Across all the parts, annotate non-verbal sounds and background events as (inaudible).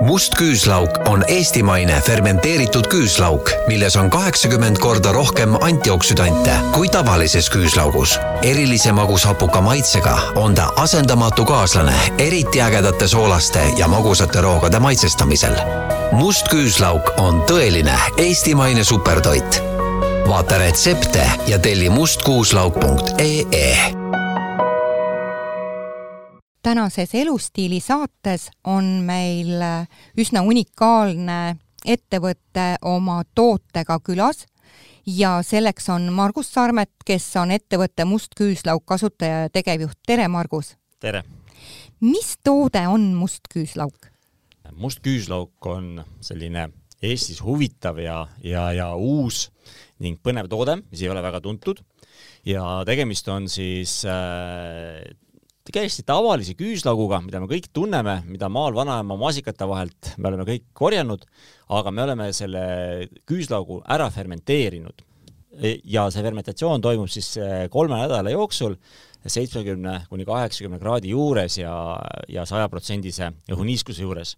must küüslauk on eestimaine fermenteeritud küüslauk, milles on kaheksakümmend korda rohkem antioksüdante kui tavalises küüslaugus. erilise magushapuka maitsega on ta asendamatu kaaslane, eriti ägedate soolaste ja magusate roogade maitsestamisel. must küüslauk on tõeline eestimaine supertoit. vaata retsepte ja telli mustkuuslauk.ee tänases Elustiili saates on meil äh, üsna unikaalne ettevõte oma tootega külas ja selleks on Margus Sarmet, kes on ettevõtte Must Küüslauk kasutaja ja tegevjuht. tere, Margus! tere! mis toode on Must Küüslauk? must küüslauk on selline Eestis huvitav ja, ja, ja uus ning põnev toode, mis ei ole väga tuntud ja tegemist on siis äh, täiesti tavalise küüslauguga, mida me kõik tunneme, mida maal vanaema maasikate vahelt me oleme kõik korjanud, aga me oleme selle küüslaugu ära fermenteerinud. ja see fermentatsioon toimub siis eh, kolme nädala jooksul seitsmekümne kuni kaheksakümne kraadi juures ja, ja sajaprotsendise õhuniiskuse juures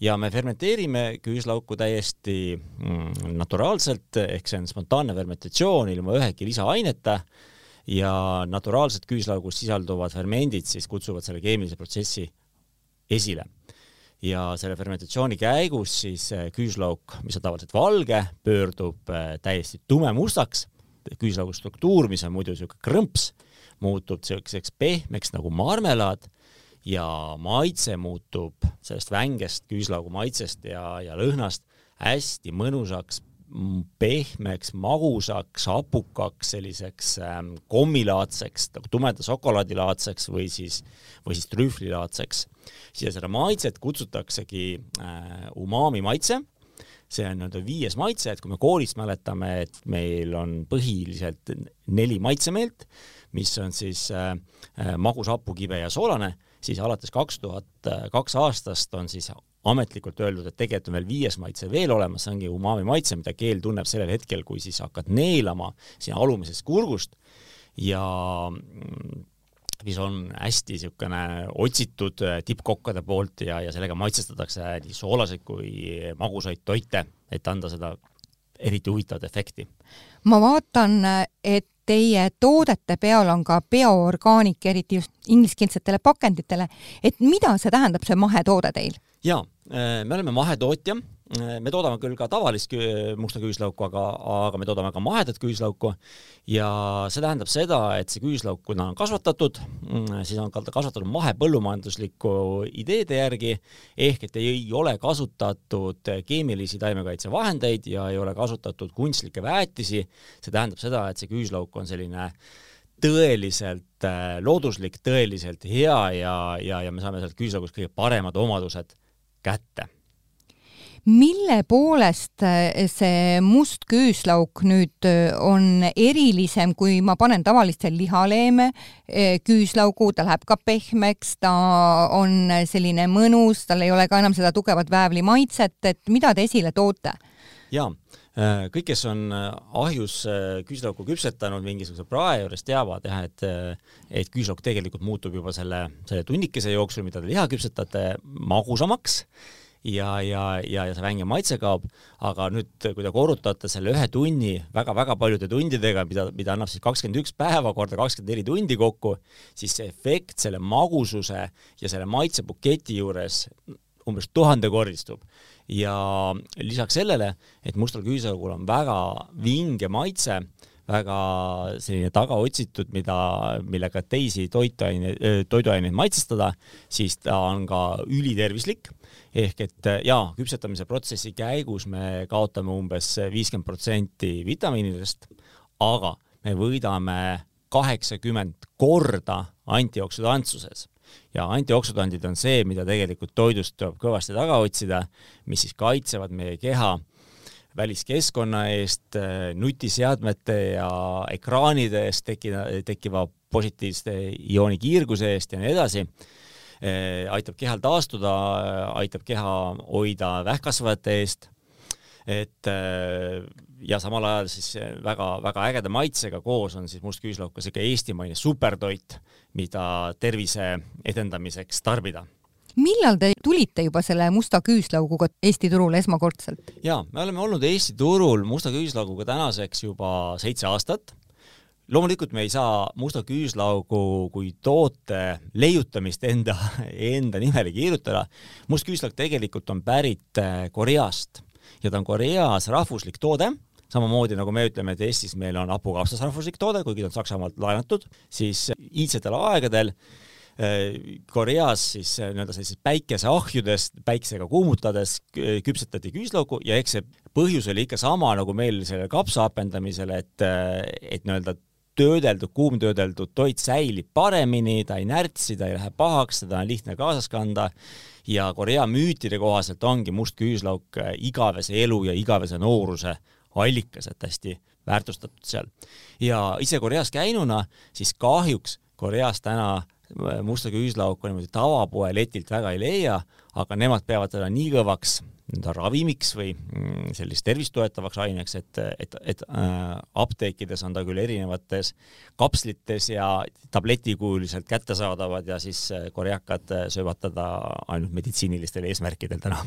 ja me fermenteerime küüslauku täiesti mm, naturaalselt, ehk see on spontaanne fermentatsioon ilma ühegi lisaaineta ja naturaalselt küüslaugus sisalduvad fermendid siis kutsuvad selle keemilise protsessi esile. ja selle fermentatsiooni käigus siis eh, küüslauk, mis on tavaliselt valge, pöördub eh, täiesti tumemustaks, küüslaugu struktuur, mis on muidu niisugune krõmps, muutub niisuguseks pehmeks nagu marmelaad ja maitse muutub sellest vängest küüslaugu maitsest ja, ja lõhnast hästi mõnusaks, pehmeks, magusaks, hapukaks, selliseks ähm, kommilaadseks, nagu tumeda šokolaadilaadseks või siis, või siis trühvlilaadseks. ja seda maitset kutsutaksegi äh, umami maitse, see on nii-öelda viies maitse, et kui me koolist mäletame, et meil on põhiliselt neli maitsemeelt, mis on siis äh, äh magus, hapukibe ja soolane, siis alates kaks tuhat kaks aastast on siis ametlikult öeldud, et tegelikult on veel viies maitse veel olemas, see ongi umami maitse, mida keel tunneb sellel hetkel, kui siis hakkad neelama sinna alumisest kurgust ja mm, mis on hästi niisugune otsitud äh, tippkokkade poolt ja, ja sellega maitsestatakse nii soolaseid kui magusaid toite, et anda seda eriti huvitavat efekti. ma vaatan, et teie toodete peal on ka bioorgaanik, eriti just ingliskeelsetele pakenditele, et mida see tähendab, see mahetoode teil? jaa, me oleme mahetootja, me toodame küll ka tavalist musta küüslauku, aga, aga me toodame ka mahedat küüslauku ja see tähendab seda, et see küüslauk, kuna on kasvatatud, siis on ka kasvatatud mahepõllumajandusliku ideede järgi, ehk et ei ole kasutatud keemilisi taimekaitsevahendeid ja ei ole kasutatud kunstlikke väetisi, see tähendab seda, et see küüslauk on selline tõeliselt äh, looduslik, tõeliselt hea ja, ja, ja me saame sealt küüslaugust kõige paremad omadused kätte. Mille poolest eh, see must küüslauk nüüd eh, on erilisem, kui ma panen tavalisse lihaleeme eh, küüslaugu, ta läheb ka pehmeks, ta on selline mõnus, tal ei ole ka enam seda tugevat väävli maitset, et mida te esile toote? jaa, kõik, kes on ahjus küüslauku küpsetanud mingisuguse prae juures, teavad jah, et et küüslauk tegelikult muutub juba selle, selle tunnikese jooksul, mida te liha küpsetate, magusamaks ja, ja, ja, ja see vänge maitse kaob, aga nüüd, kui te korrutate selle ühe tunni väga-väga paljude tundidega, mida, mida annab siis kakskümmend üks päeva korda kakskümmend neli tundi kokku, siis see efekt selle magususe ja selle maitsebuketi juures umbes tuhandekordistub. ja lisaks sellele, et mustal küüslaugul on väga vinge maitse, väga selline tagaotsitud, mida, millega teisi toitaine, toiduaineid maitsestada, siis ta on ka ülitervislik ehk et jaa, küpsetamise protsessi käigus me kaotame umbes viiskümmend protsenti vitamiinidest, aga me võidame kaheksakümmend korda antioksüdantsuses ja antioksüdandid on see, mida tegelikult toidust tuleb kõvasti taga otsida, mis siis kaitsevad meie keha väliskeskkonna eest, nutiseadmete ja ekraanide eest tekkiva, tekkiva positiivste iooni kiirguse eest ja nii edasi aitab kehal taastuda, aitab keha hoida vähkkasvajate eest, et ja samal ajal siis väga-väga ägeda maitsega koos on siis must küüslauk ka siuke eestimaine supertoit, mida tervise edendamiseks tarbida. Millal te tulite juba selle musta küüslauguga Eesti turule esmakordselt? jaa, me oleme olnud Eesti turul musta küüslauguga tänaseks juba seitse aastat loomulikult me ei saa musta küüslaugu kui toote leiutamist enda, enda nimele kirjutada. must küüslaug tegelikult on pärit äh, Koreast ja ta on Koreas rahvuslik toode samamoodi nagu me ütleme, et Eestis meil on hapukapsas rahvuslik toode, kuigi ta on Saksamaalt laenatud, siis iidsetel aegadel äh, Koreas siis äh, nii-öelda sellises päikeseahjudes, päiksega kuumutades küpsetati küüslaugu ja eks see põhjus oli ikka sama nagu meil selle kapsa hapendamisel, et, et nii-öelda töödeldud, kuumtöödeldud toit säilib paremini, ta ei närtsi, ta ei lähe pahaks, seda on lihtne kaasas kanda ja Korea müütide kohaselt ongi must küüslauk äh, igavese elu ja igavese nooruse allikas, et hästi väärtustatud seal. ja ise Koreas käinuna, siis kahjuks Koreas täna äh, musta küüslauku niimoodi tavapoe letilt väga ei leia, aga nemad peavad teda nii kõvaks nii-öelda ravimiks või mm, sellist tervist toetavaks aineks, et, et, et äh, apteekides on ta küll erinevates kapslites ja tabletikujuliselt kättesaadavad ja siis äh, koreakad äh, söövad teda ainult meditsiinilistel eesmärkidel täna.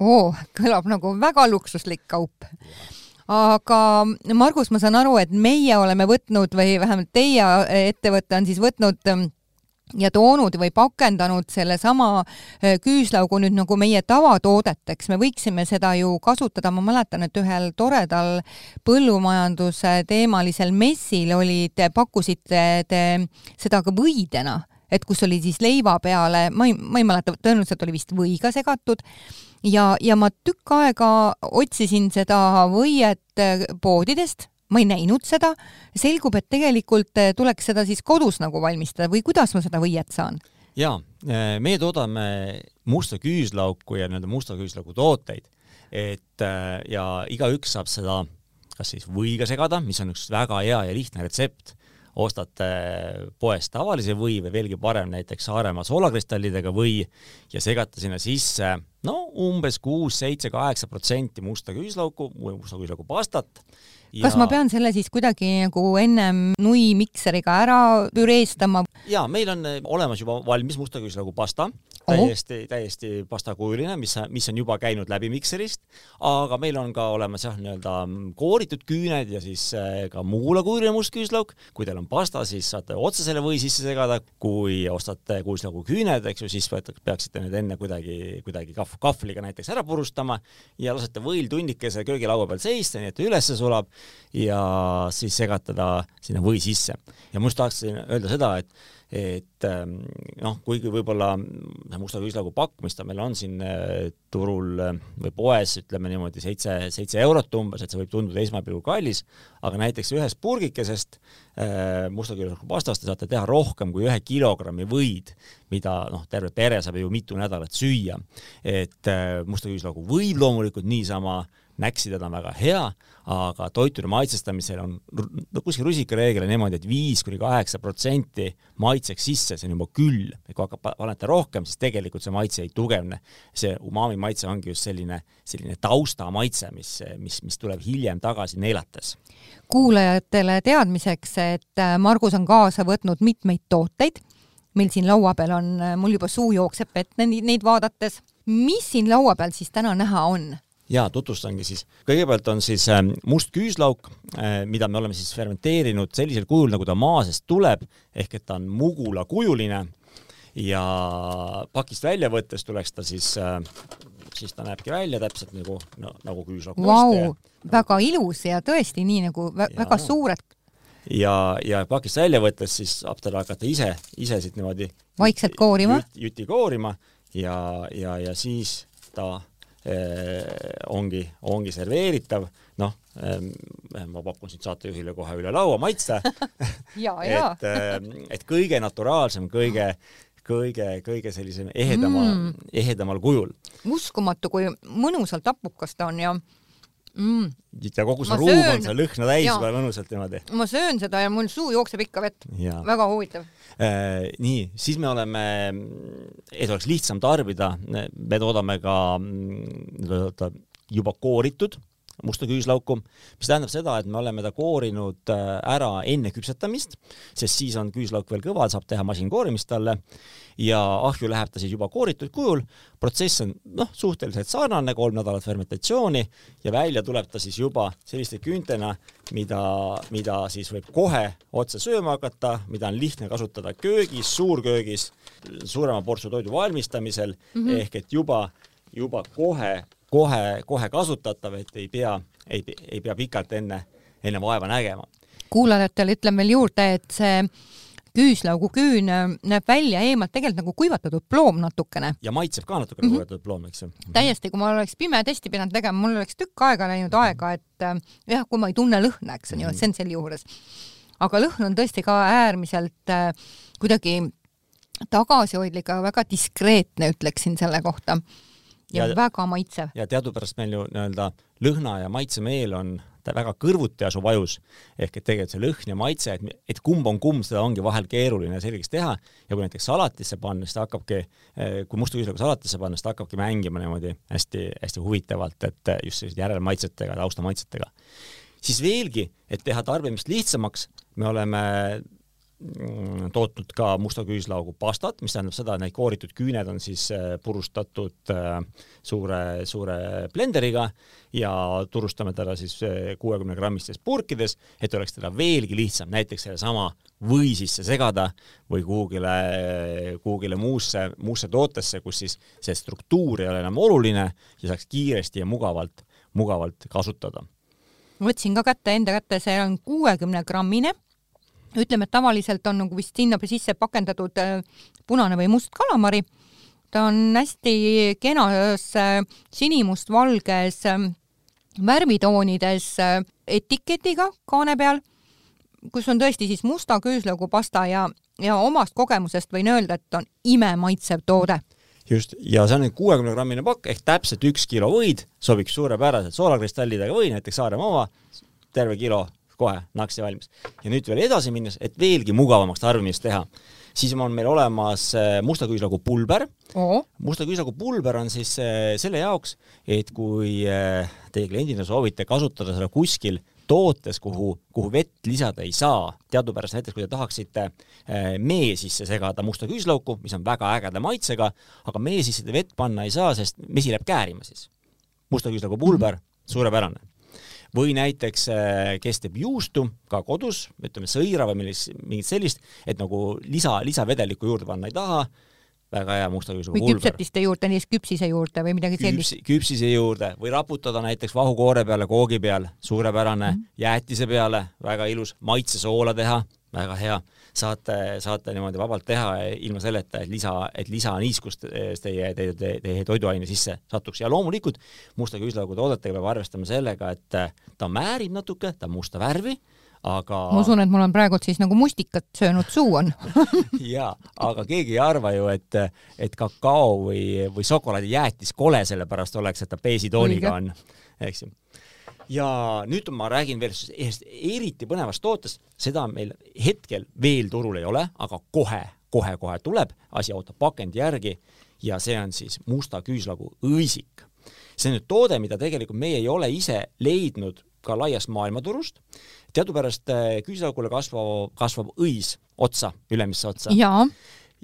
oo, kõlab nagu väga luksuslik kaup aga Margus, ma saan aru, et meie oleme võtnud või vähemalt teie ettevõte on siis võtnud ja toonud või pakendanud sellesama äh, küüslaugu nüüd nagu meie tavatoodeteks, me võiksime seda ju kasutada, ma mäletan, et ühel toredal põllumajanduse teemalisel messil olid, pakkusite te seda ka võidena, et kus oli siis leiva peale, ma ei, ma ei mäleta, tõenäoliselt oli vist võiga segatud. Ja, ja ma tükk aega otsisin seda võiet äh, poodidest ma ei näinud seda, selgub, et tegelikult eh, tuleks seda siis kodus nagu valmistada või kuidas ma seda võiet saan? jaa, eh, meie toodame musta küüslauku ja nii-öelda musta küüslaugu tooteid, et eh, ja igaüks saab seda kas siis võiga segada, mis on üks väga hea ja lihtne retsept, ostate poest tavalise või või veelgi parem näiteks Saaremaa soolakristallidega või ja segate sinna sisse no umbes kuus, seitse, kaheksa protsenti musta küüslauku või musta küüslaugu pastat ja... kas ma pean selle siis kuidagi nagu ennem nui mikseriga ära püreestama? jaa, meil on eh, olemas juba valmis musta küüslaugu pasta, täiesti täiesti pastakujuline, mis, mis on juba käinud läbi mikserist, aga meil on ka olemas jah, nii-öelda kooritud küüned ja siis eh, ka muulakujuline must küüslauk. kui teil on pasta, siis saate otse selle või sisse segada, kui ostate kuuslaugu küüned, eks ju, siis peaksite need enne kuidagi, kuidagi kahv, kahvliga näiteks ära purustama ja lasete võil tunnikese köögilaua peal seista, nii et ta ülesse sulab ja siis segatada sinna või sisse. ja ma just tahtsin öelda seda, et et ähm, noh, kuigi võib-olla musta küüslaugu pakk, mis ta meil on siin äh, turul äh, või poes, ütleme niimoodi seitse, seitse eurot umbes, et see võib tunduda esmapilgul kallis, aga näiteks ühest purgikesest äh, musta küüslaugu pastast te saate teha rohkem kui ühe kilogrammi võid, mida noh, terve pere saab ju mitu nädalat süüa. et musta küüslaugu võib loomulikult niisama näksida ta on väga hea, aga toitude maitsestamisel on kuskil rusikareegel niimoodi, et viis kuni kaheksa protsenti maitseks sisse, see on juba küll, kui hakkab, panete rohkem, siis tegelikult see maitse ei tugevne. see umami maitse ongi just selline, selline taustamaitse, mis, mis, mis tuleb hiljem tagasi neelates. kuulajatele teadmiseks, et äh, Margus on kaasa võtnud mitmeid tooteid, meil siin laua peal on, äh, mul juba suu jookseb vett neid vaadates. mis siin laua peal siis täna näha on? Ja tutvustangi siis. kõigepealt on siis ähm, must küüslauk, äh, mida me oleme siis fermenteerinud sellisel kujul, nagu ta maa seest tuleb, ehk et ta on mugulakujuline ja pakist välja võttes tuleks ta siis, äh, siis ta näebki välja täpselt nagu no,, nagu küüslauk wow,. väga ilus ja tõesti nii nagu vä ja. väga suured. ja, ja pakist välja võttes siis saab teda hakata ise, ise siit niimoodi vaikselt koorima jüt,, juti koorima ja, ja, ja siis ta ongi, ongi serveeritav, noh, ähm, ma pakun siit saatejuhile kohe üle laua maitse (laughs) et, ähm, et kõige naturaalsem, kõige kõige, kõige sellisem ehedamal mm., ehedamal kujul. uskumatu, kui mõnusalt hapukas ta on ja mm.. ja kogu see ruum söön... on seal lõhna täis juba mõnusalt niimoodi. ma söön seda ja mul suu jookseb ikka vett. väga huvitav äh,. nii, siis me oleme, et oleks lihtsam tarbida, me toodame ka mm, juba kooritud musta küüslauku, mis tähendab seda, et me oleme ta koorinud äh, ära enne küpsetamist, sest siis on küüslauk veel kõva, saab teha masinkoorimist talle ja ahju läheb ta siis juba kooritud kujul. protsess on noh, suhteliselt sarnane, kolm nädalat fermentatsiooni ja välja tuleb ta siis juba selliste küüntena, mida, mida siis võib kohe otse sööma hakata, mida on lihtne kasutada köögis, suurköögis, suurema portsu toidu valmistamisel mm -hmm. ehk et juba, juba kohe kohe, kohe kasutatav, et ei pea, ei, ei pea pikalt enne, enne vaeva nägema. kuulajatele ütlen veel juurde, et see küüslaugu küün näeb välja eemalt tegelikult nagu kuivatatud ploom natukene. ja maitseb ka natukene mm -hmm. kuivatatud ploom, eks ju. täiesti, kui ma oleks pime testi pidanud tegema, mul oleks tükk aega läinud aega, et äh, jah, kui ma ei tunne lõhna, eks on ju, et see on selle juures. aga lõhn on tõesti ka äärmiselt äh, kuidagi tagasihoidlik, aga väga diskreetne, ütleksin selle kohta ja, ja väga maitsev. ja teadupärast meil ju nii-öelda lõhna ja maitsemeel on väga kõrvuti asub ajus, ehk et tegelikult see lõhn ja maitse, et, et kumb on kumb, seda ongi vahel keeruline selgeks teha ja kui näiteks salatisse panna, siis ta hakkabki, eh, kui musta küüslaga salatisse panna, siis ta hakkabki mängima niimoodi hästi-hästi huvitavalt, et just sellised järelmaitsetega, taustamaitsetega. siis veelgi, et teha tarbimist lihtsamaks, me oleme tootnud ka musta küüslaugu pastat, mis tähendab seda, et need kooritud küüned on siis äh, purustatud äh, suure, suure blenderiga ja turustame teda siis äh, kuuekümne grammistes purkides, et oleks teda veelgi lihtsam näiteks sellesama või sisse segada või kuhugile, kuhugile muusse, muusse tootesse, kus siis see struktuur ei ole enam oluline ja saaks kiiresti ja mugavalt, mugavalt kasutada. võtsin ka kätte, enda kätte, see on kuuekümne grammine ütleme, et tavaliselt on nagu vist sinna sisse pakendatud äh, punane või must kalamari. ta on hästi kenas äh, sinimustvalges äh, värvitoonides etiketiga kaane peal, kus on tõesti siis musta küüslaugupasta ja, ja omast kogemusest võin öelda, et on imemaitsev toode just, ja see on nüüd kuuekümne grammine pakk ehk täpselt üks kilo võid, sobiks suurepäraselt soolakristallidega või näiteks Saaremaa oma, terve kilo kohe naksi valmis. ja nüüd veel edasi minnes, et veelgi mugavamaks tarbimist teha, siis on meil olemas äh, musta küüslaugu pulber musta küüslaugu pulber on siis äh, selle jaoks, et kui äh, teie kliendina soovite kasutada seda kuskil tootes, kuhu, kuhu vett lisada ei saa, teadupärast näiteks kui te tahaksite mee sisse segada musta küüslauku, mis on väga ägeda maitsega, aga mee sisse te vett panna ei saa, sest mesi läheb käärima siis. musta küüslaugu pulber suurepärane või näiteks äh, kes teeb juustu ka kodus, ütleme sõira või millist, mingit sellist, et nagu lisa, lisavedelikku juurde panna ei taha, väga hea musta küüsuga või küpsetiste juurde, näiteks küpsise juurde või midagi sellist Küps,. küpsise juurde või raputada näiteks vahukoore peale, koogi peal, suurepärane mm, -hmm. jäätise peale, väga ilus, maitsesoola teha, väga hea. Saate, saate niimoodi vabalt teha ilma selleta, et lisa, et lisaniiskust teie, teie, teie, teie toiduaine sisse satuks. Ja loomulikult musta küüslaugu toodetega peab arvestama sellega, et ta määrib natuke, ta on musta värvi, aga ma usun, et mul on praegult siis nagu mustikat söönud suu on. (laughs) Jaa, aga keegi ei arva ju, et, et kakao või, või šokolaadijäätis kole sellepärast oleks, et ta beesitooniga on, eks ju ja nüüd ma räägin veel ühest eriti põnevast tootest, seda meil hetkel veel turul ei ole, aga kohe, kohe-kohe tuleb, asi ootab pakendi järgi ja see on siis musta küüslagu õisik. see on nüüd toode, mida tegelikult meie ei ole ise leidnud ka laiast maailmaturust. teadupärast äh, küüslaugule kasvav, kasvab õis otsa, ülemisse otsa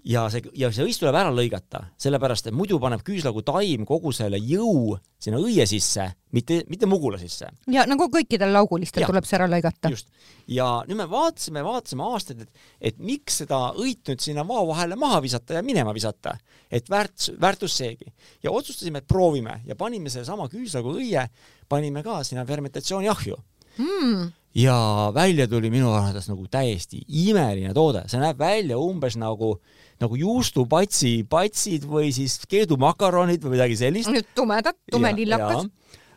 ja see, ja see õis tuleb ära lõigata, sellepärast et muidu paneb küüslaugu taim kogu selle jõu sinna õie sisse, mitte, mitte mugula sisse. ja nagu kõikidel laugulistel ja, tuleb see ära lõigata. just. ja nüüd me vaatasime, vaatasime aastaid, et, et miks seda õit nüüd sinna vao vahele maha visata ja minema visata, et väärtus, väärtus seegi. ja otsustasime, et proovime ja panime sellesama küüslaugu õie, panime ka sinna fermentatsiooniahju mm ja välja tuli minu arvates nagu täiesti imeline toode, see näeb välja umbes nagu äh, nagu juustupatsi patsid või siis keedumakaronid või midagi sellist. tumedad, tumelillakas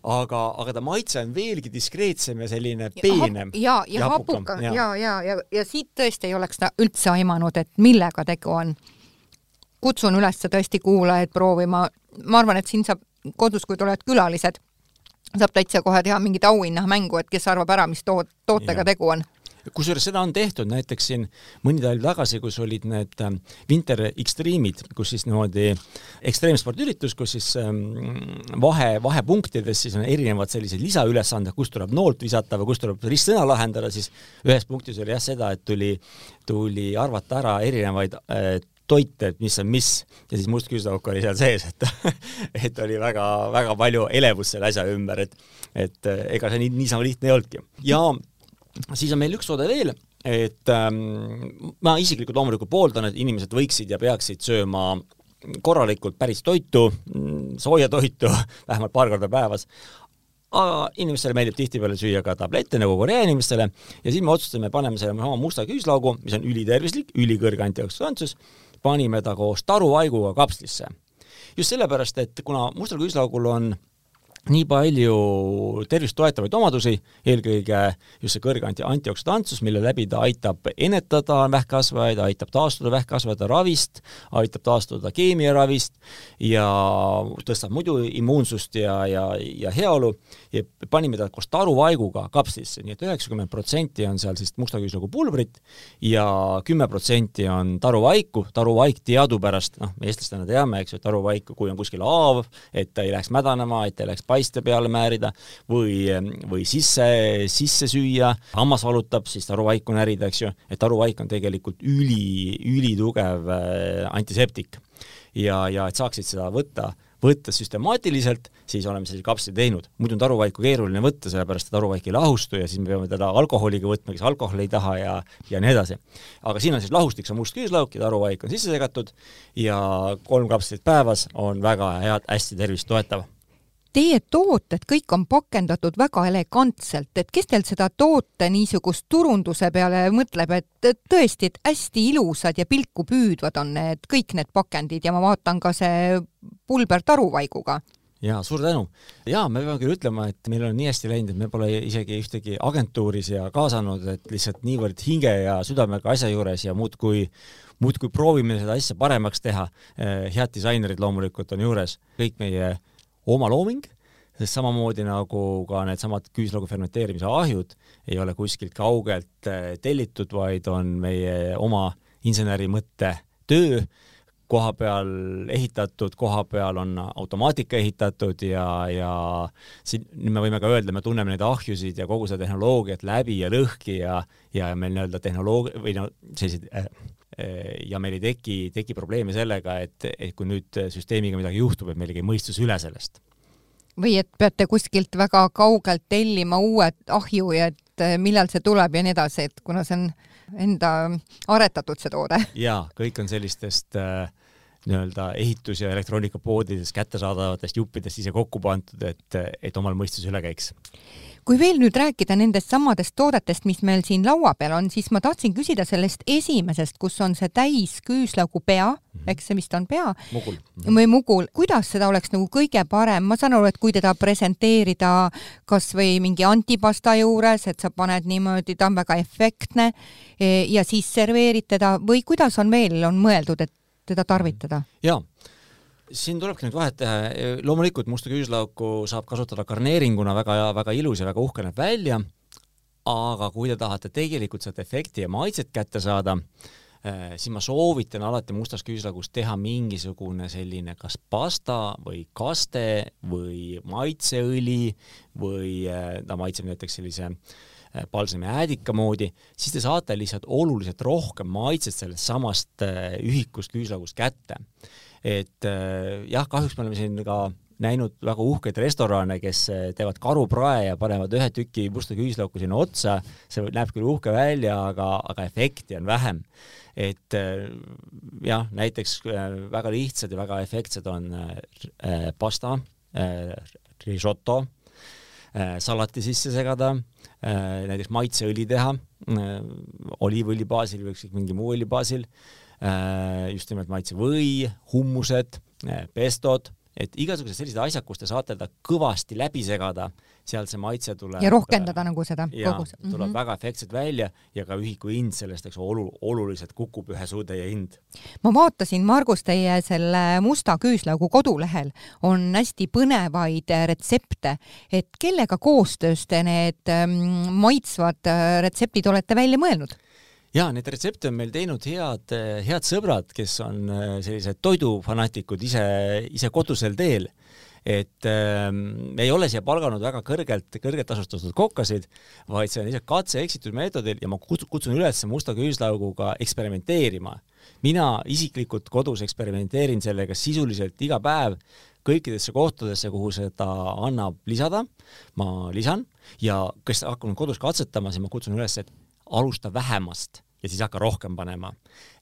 aga, aga ta maitse on veelgi diskreetsem ja selline peenem. ja, ja, ja hapukam ja, ja, ja, ja, ja siit tõesti ei oleks ta üldse aimanud, et millega tegu on. kutsun üles tõesti kuulajaid proovima, ma arvan, et siin saab kodus, kui tulevad külalised, saab täitsa kohe teha mingit auhinnamängu, et kes arvab ära, mis toot-, tootega ja. tegu on kusjuures seda on tehtud näiteks siin mõni talv tagasi, kus olid need ähm, Winter Extreme'id, kus siis niimoodi ekstreemspordiüritus, kus siis ähm, vahe, vahepunktides siis on erinevad sellised lisaülesanded, kust tuleb noolt visata või kust tuleb ristsõna lahendada, siis ühes punktis oli jah seda, et tuli, tuli arvata ära erinevaid äh, toite, et mis on mis ja siis must küüslauk oli seal sees, et (laughs) et oli väga-väga palju elevust selle asja ümber, et et ega see nii, niisama lihtne ei olnudki. ja siis on meil üks toode veel, et ähm, ma isiklikult loomulikult pooldan, et inimesed võiksid ja peaksid sööma korralikult päris toitu, sooja toitu, (laughs) vähemalt paar korda päevas, aga inimestele meeldib tihtipeale süüa ka tablette nagu Korea inimestele ja siis me otsustasime, paneme selle sama musta küüslaugu, mis on ülitervislik, ülikõrge antioksüdantsus, panime ta koos taruvaiguga kapslisse. just sellepärast, et kuna mustal küüslaugul on nii palju tervist toetavaid omadusi, eelkõige just see kõrge anti-, antioksüdantsus, mille läbi ta aitab ennetada vähkkasvajaid, aitab taastuda vähkkasvajate ravist, aitab taastuda keemiaravist ja tõstab muidu immuunsust ja, ja, ja heaolu. Ja panime ta koos taruvaiguga kapslisse, nii et üheksakümmend protsenti on seal siis mustaküüslagu pulbrit ja kümme protsenti on taruvaiku, taruvaik teadupärast, noh, me eestlastena teame, eks ju, taruvaiku, kui on kuskil haav, et ta ei läheks mädanema, et ta ei läheks paiste peale määrida või, või sisse, sisse süüa, hammas valutab, siis taruvaiku närida, eks ju, et taruvaik on tegelikult üli, ülitugev äh, antiseptik. ja, ja et saaksid seda võtta võtta süstemaatiliselt, siis oleme sellise kapsli teinud. muidu on taruvaiku keeruline võtta, sellepärast et taruvaik ei lahustu ja siis me peame teda alkoholiga võtma, kes alkoholi ei taha ja, ja nii edasi. aga siin on siis lahustik, see on must küüslauk ja taruvaik on sisse segatud ja kolm kapslit päevas on väga head, hästi tervist toetav teie tooted kõik on pakendatud väga elegantselt, et kes teil seda toote niisugust turunduse peale mõtleb, et tõesti, et hästi ilusad ja pilku püüdvad on need, kõik need pakendid ja ma vaatan ka see pulber taruvaiguga jaa, suur tänu. jaa, me peame küll ütlema, et meil on nii hästi läinud, et me pole isegi ühtegi agentuuri siia kaasanud, et lihtsalt niivõrd hinge ja südamega asja juures ja muudkui, muudkui proovime seda asja paremaks teha. Eh, head disainerid loomulikult on juures, kõik meie oma looming, sest samamoodi nagu ka needsamad küüslaugu fermenteerimise ahjud ei ole kuskilt kaugelt äh, tellitud, vaid on meie oma inseneri mõtte töö, koha peal ehitatud, koha peal on automaatika ehitatud ja, ja siin me võime ka öelda, me tunneme neid ahjusid ja kogu seda tehnoloogiat läbi ja lõhki ja, ja meil nii-öelda tehnoloog- või no selliseid äh, äh, ja meil ei teki, teki probleeme sellega, et, et kui nüüd süsteemiga midagi juhtub, et meil ei käi mõistus üle sellest või et peate kuskilt väga kaugelt tellima uue ahju ja et eh, millal see tuleb ja nii edasi, et kuna see on enda aretatud, see toode. jaa, kõik on sellistest äh, nii-öelda ehitus- ja elektroonikapoodides kättesaadavatest juppidest ise kokku pandud, et, et omal mõistus üle käiks. Kui veel nüüd rääkida nendest samadest toodetest, mis meil siin laua peal on, siis ma tahtsin küsida sellest esimesest, kus on see täis küüslaugu pea. Mm, -hmm. eks see vist on pea? Mugul. või mugul, kuidas seda oleks nagu kõige parem, ma saan aru, et kui teda presenteerida kas või mingi antipasta juures, et sa paned niimoodi, ta on väga efektne e, ja siis serveerid teda või kuidas on veel, on mõeldud, et teda tarvitada? jaa siin tulebki nüüd vahet teha, loomulikult musta küüslauku saab kasutada garneeringuna väga, väga ilus ja väga uhke näeb välja, aga kui te tahate tegelikult sealt efekti ja maitset kätte saada, eh, siis ma soovitan alati mustas küüslaugus teha mingisugune selline kas pasta või kaste või maitseõli või eh, ta maitseb näiteks sellise eh, palsami äädika moodi, siis te saate lihtsalt oluliselt rohkem maitset sellest samast ühikust küüslaugust kätte et äh, jah, kahjuks me oleme siin ka näinud väga uhkeid restorane, kes äh, teevad karuprae ja panevad ühe tüki musta küüslauku sinna otsa, see näeb küll uhke välja, aga, aga efekti on vähem. et äh, jah, näiteks väga lihtsad ja väga efektsed on pasta, risotto, salati sisse segada, näiteks maitseõli teha, oliivõli baasil või ükskõik mingi muu õli baasil Äh, just nimelt maitsevõi, hummused, äh, pestod et igasugused sellised asjad, kus te saate ta kõvasti läbi segada, sealt see maitse tuleb. ja rohkendada nagu seda kogus. tuleb mm -hmm. väga efektselt välja ja ka ühiku hind sellest, eks olu-, oluliselt kukub ühe suutäie hind. ma vaatasin, Margus, teie selle Musta küüslaugu kodulehel on hästi põnevaid retsepte, et kellega koostöös te need mm, maitsvad äh, retseptid olete välja mõelnud? ja need retsepte on meil teinud head, head sõbrad, kes on äh, sellised toidufanaatikud ise, ise kodusel teel. Et äh, ei ole siia palganud väga kõrgelt, kõrgelt tasustatud kokkasid, vaid see on lihtsalt katse-eksitusmeetodil ja ma kutsun üles musta küüslauguga eksperimenteerima. mina isiklikult kodus eksperimenteerin sellega sisuliselt iga päev kõikidesse kohtadesse, kuhu seda annab lisada, ma lisan ja kes hakkab kodus katsetama, siis ma kutsun üles, et alusta vähemast ja siis hakka rohkem panema.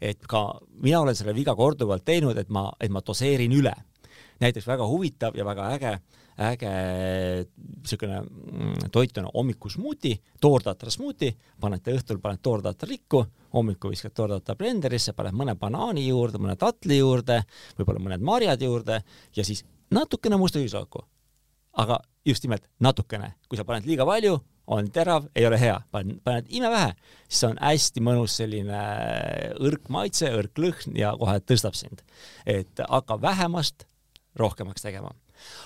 et ka mina olen selle viga korduvalt teinud, et ma, et ma doseerin üle. Näiteks väga huvitav ja väga äge, äge niisugune mm, toit on hommikusmuuti, toortatra smuuti, panete õhtul, paned toortatra rikku, hommikul viskad toortatra blenderisse, paned mõne banaani juurde, mõne tatli juurde, võib-olla mõned marjad juurde ja siis natukene musta küüslauku. aga just nimelt natukene, kui sa paned liiga palju, on terav, ei ole hea, paned, paned imevähe, siis on hästi mõnus selline õrk maitse, õrk lõhn ja kohe tõstab sind. et hakka vähemast rohkemaks tegema.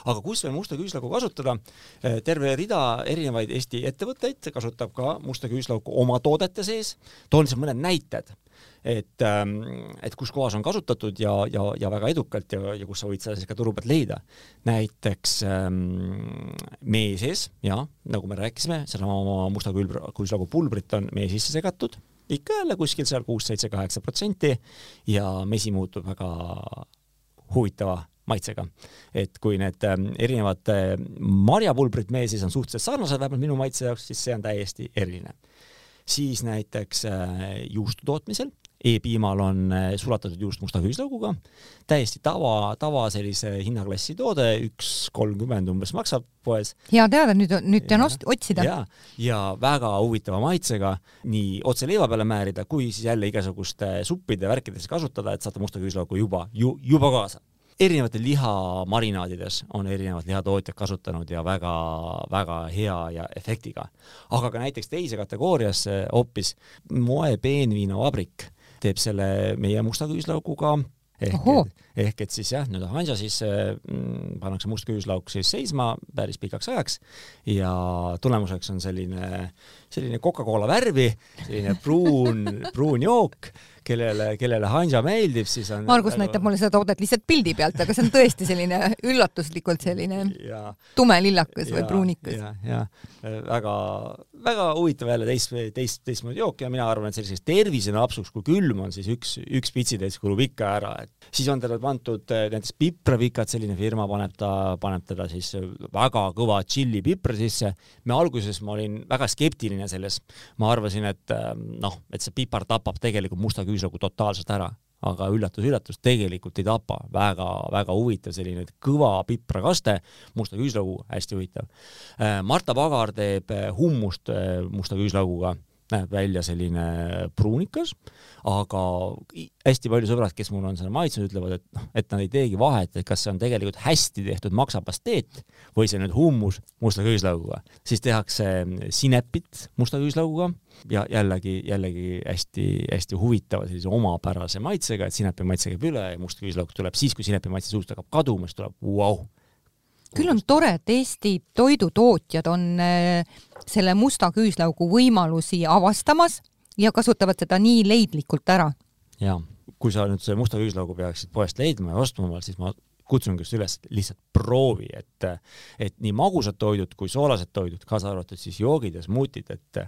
aga kus veel musta küüslauku kasutada? terve rida erinevaid Eesti ettevõtteid kasutab ka musta küüslauku oma toodete sees. toon lihtsalt mõned näited et, ähm, et kus kohas on kasutatud ja, ja, ja väga edukalt ja, ja kus sa võid seda siis ka turu pealt leida. näiteks ähm, mee sees, jah, nagu me rääkisime, sedasama musta kuislaugu pulbrit on mee sisse segatud, ikka jälle kuskil seal kuus, seitse, kaheksa protsenti ja mesi muutub väga huvitava maitsega. et kui need ähm, erinevad äh, marjapulbrid mee sees on suhteliselt sarnased, vähemalt minu maitse jaoks, siis see on täiesti eriline siis näiteks äh, juustu tootmisel E-piimal on äh, sulatatud juust musta küüslauguga, täiesti tava, tava sellise hinnaklassi toode, üks kolmkümmend umbes maksab poes. hea teada, nüüd, nüüd tean otsida. ja, ja väga huvitava maitsega nii otse leiva peale määrida, kui siis jälle igasuguste suppide värkidesse kasutada, et saate musta küüslaugu juba ju,, juba kaasa erinevates lihamarinaadides on erinevad lihatootjad kasutanud ja väga-väga hea ja efektiga. aga ka näiteks teise kategooriasse hoopis moe peenviinavabrik teeb selle meie musta küüslauguga ehk, ehk et siis jah, nii-öelda hanja sisse mm, pannakse must küüslauk siis seisma päris pikaks ajaks ja tulemuseks on selline, selline Coca-Cola värvi, selline pruun, (laughs) pruun jook kellele, kellele hanja meeldib, siis on Margus nagu... näitab mulle seda toodet lihtsalt pildi pealt, aga see on tõesti selline üllatuslikult selline ja, tume lillakas ja, või pruunikas. ja, ja väga, väga huvitav jälle teist, teist, teistmoodi jook ja mina arvan, et selliseks tervisenapsuks, kui külm on, siis üks, üks pitsitäis kulub ikka ära, et siis on talle pandud eh, näiteks pipravikad, selline firma paneb ta, paneb teda siis väga kõva tšilli pipra sisse. me alguses, ma olin väga skeptiline selles, ma arvasin, et eh, noh, et see pipar tapab tegelikult musta küüslaugu totaalselt ära, aga üllatus-üllatus, tegelikult ei tapa. Väga,, väga-väga huvitav selline kõva piprakaste, musta küüslaugu, hästi huvitav. Äh, Marta Pagar teeb äh, hummust äh, musta küüslauguga näeb välja selline pruunikas, aga hästi palju sõbrad, kes mul on seda maitsnud, ütlevad, et noh, et nad ei teegi vahet, et kas see on tegelikult hästi tehtud maksapasteet või see nüüd hummus musta küüslauguga. siis tehakse sinepit musta küüslauguga ja jällegi, jällegi hästi-hästi huvitava sellise omapärase maitsega, et sinepi maitse käib üle ja must küüslauk tuleb siis, kui sinepi maitse suust hakkab kaduma, siis tuleb vau wow küll on tore, et Eesti toidutootjad on äh, selle musta küüslaugu võimalusi avastamas ja kasutavad seda nii leidlikult ära. ja kui sa nüüd selle musta küüslaugu peaksid poest leidma ja ostma, siis ma kutsungi just üles, lihtsalt proovi, et, et nii magusad toidud kui soolased toidud, kaasa arvatud siis joogid ja smuutid, et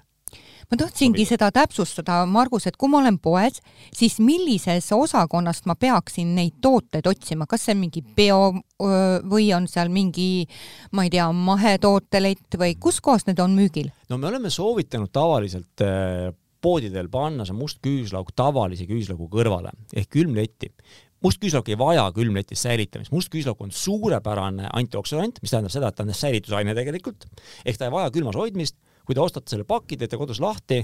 ma tahtsingi seda täpsustada, Margus, et kui ma olen poes, siis millises osakonnast ma peaksin neid tooteid otsima, kas see on mingi bio või on seal mingi, ma ei tea, mahetootelett või kus kohas need on müügil? no me oleme soovitanud tavaliselt poodidel panna see must küüslauk tavalise küüslaugu kõrvale ehk külmletti must küüslauk ei vaja külmletis säilitamist, must küüslauk on suurepärane antioksüdant, mis tähendab seda, et ta on säilitusaine tegelikult, ehk ta ei vaja külmas hoidmist kui te ostate selle paki, teete kodus lahti,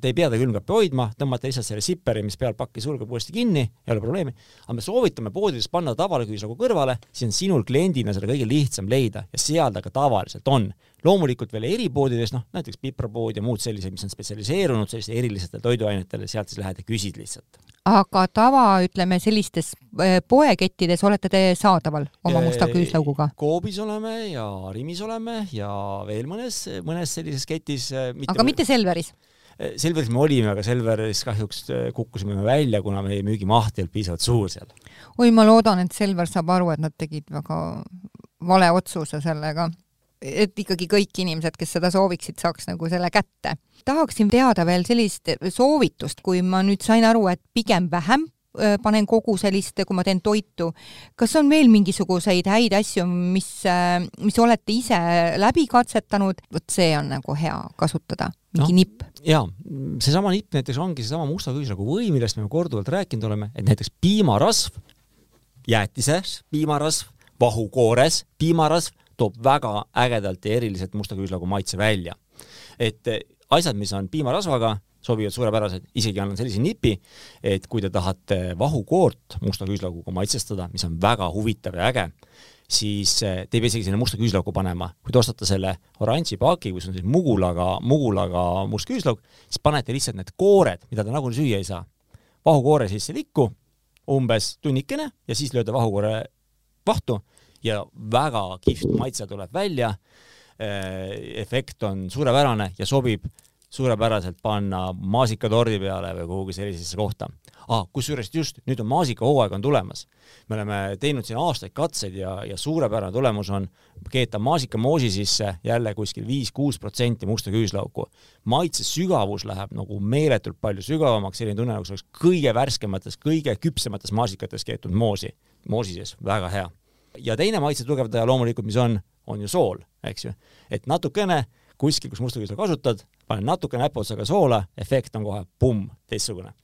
te ei pea ta külmkappi hoidma, tõmbate lihtsalt selle sipperi, mis peal pakki sulgeb uuesti kinni, ei ole probleemi, aga me soovitame poodides panna tavalaküüslagu kõrvale, siis on sinul kliendina seda kõige lihtsam leida ja seal ta ka tavaliselt on. loomulikult veel eripoodides, noh näiteks piprapood ja muud sellised, mis on spetsialiseerunud sellistele erilistele toiduainetele, sealt siis lähed ja küsid lihtsalt. aga tava, ütleme sellistes äh, poekettides olete te saadaval oma musta küüslauguga? Coopis oleme ja Rimis oleme ja veel mõnes, mõnes sellises ketis. Äh, aga mitte Selveris? Eh, Selveris me olime, aga Selveris kahjuks eh, kukkusime me välja, kuna meie müügimaht ei olnud piisavalt suur seal. oi, ma loodan, et Selver saab aru, et nad tegid väga vale otsuse sellega. et ikkagi kõik inimesed, kes seda sooviksid, saaks nagu selle kätte. tahaksin teada veel sellist soovitust, kui ma nüüd sain aru, et pigem vähem panen kogu sellist, kui ma teen toitu. kas on veel mingisuguseid häid asju, mis, mis olete ise läbi katsetanud, vot see on nagu hea kasutada mingi no, nipp. jaa, seesama nipp näiteks ongi seesama musta küüslagu või, millest me korduvalt rääkinud oleme, et näiteks piimarasv, jäätises piimarasv, vahukoores piimarasv toob väga ägedalt ja eriliselt musta küüslagu maitse välja. et eh, asjad, mis on piimarasvaga, sobivad suurepäraselt, isegi annan sellise nipi, et kui te tahate vahukoort musta küüslaguga maitsestada, mis on väga huvitav ja äge, siis eh, te ei pea isegi sinna musta küüslauku panema. kui te ostate selle oranži paaki, kus on siis mugulaga, mugulaga must küüslauk, siis panete lihtsalt need koored, mida te nagunii süüa ei saa, vahukoore sisse likku, umbes tunnikene ja siis lööte vahukoore vahtu ja väga kihvt maitse tuleb välja. Eh, efekt on suurepärane ja sobib suurepäraselt panna maasikatordi peale või kuhugi sellisesse kohta ah,. kusjuures just nüüd on maasikahooaeg on tulemas. me oleme teinud siin aastaid katseid ja, ja suurepärane tulemus on keeta maasikamoosi sisse jälle kuskil viis-kuus protsenti musta küüslauku. maitse sügavus läheb nagu meeletult palju sügavamaks, selline tunne nagu see oleks kõige värskemates, kõige küpsemates maasikates keetud moosi, moosi sees, väga hea. ja teine maitse tugevdaja loomulikult, mis on, on ju sool, eks ju, et natukene kuskil, kus musta küüsla kasutad, panen natuke näpuotsaga soola, efekt on kohe pumm, teistsugune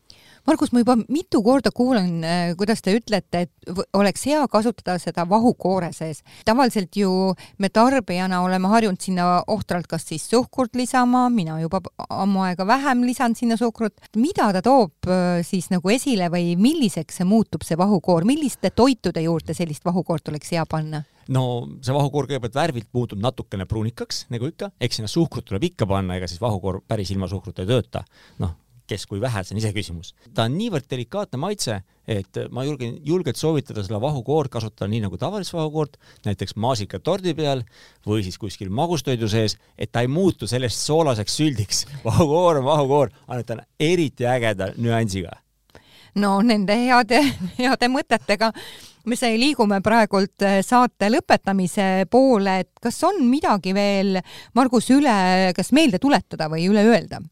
Margus, ma juba mitu korda kuulen, äh, kuidas te ütlete, et oleks hea kasutada seda vahukoore sees. tavaliselt ju me tarbijana oleme harjunud sinna ohtralt kas siis suhkurt lisama, mina juba ammu aega vähem lisan sinna suhkrut. mida ta toob äh, siis nagu esile või milliseks see muutub, see vahukoor, milliste toitude juurde sellist vahukoort oleks hea panna? No see vahukoor kõigepealt värvilt muutub natukene pruunikaks, nagu ikka, eks sinna suhkrut tuleb ikka panna, ega siis vahukoor päris ilma suhkruta ei tööta. noh, kes kui vähe, see on iseküsimus. ta on niivõrd delikaatne maitse, et ma julgen julgelt soovitada seda vahukoort kasutada nii nagu tavalist vahukoort, näiteks maasikatordi peal või siis kuskil magustoidu sees, et ta ei muutu sellest soolaseks süldiks. (laughs) vahukoor on vahukoor, ainult ta on eriti ägeda nüansiga. no nende heade, heade mõtetega me sai, liigume praegult äh, saate lõpetamise poole, et kas on midagi veel, Margus, üle, kas meelde tuletada või üle öelda?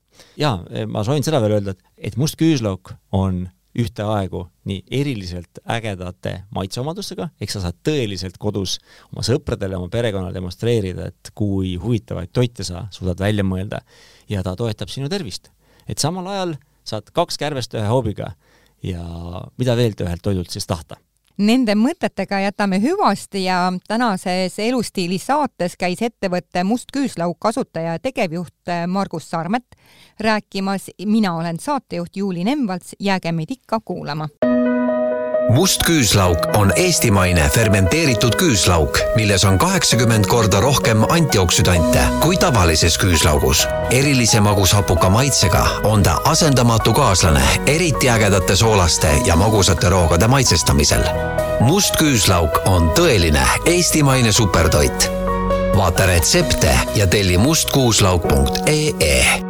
jaa, ma soovin seda veel öelda, et, et must küüslauk on ühtaegu nii eriliselt ägedate maitseomadustega, ehk sa saad tõeliselt kodus oma sõpradele, oma perekonnale demonstreerida, et kui huvitavaid toite sa suudad välja mõelda ja ta toetab sinu tervist. et samal ajal saad kaks kärbest ühe hoobiga ja mida veel ühelt toidult siis tahta Nende mõtetega jätame hüvasti ja tänases Elustiili saates käis ettevõtte Must Küüslauk asutaja ja tegevjuht Margus Sarmet rääkimas. mina olen saatejuht Juuli Nemvalts, jääge meid ikka kuulama must küüslauk on eestimaine fermenteeritud küüslauk, milles on kaheksakümmend korda rohkem antioksüdante kui tavalises küüslaugus. erilise magushapuka maitsega on ta asendamatu kaaslane eriti ägedate soolaste ja magusate roogade maitsestamisel. must küüslauk on tõeline eestimaine supertoit. vaata retsepte ja telli mustkuuslauk.ee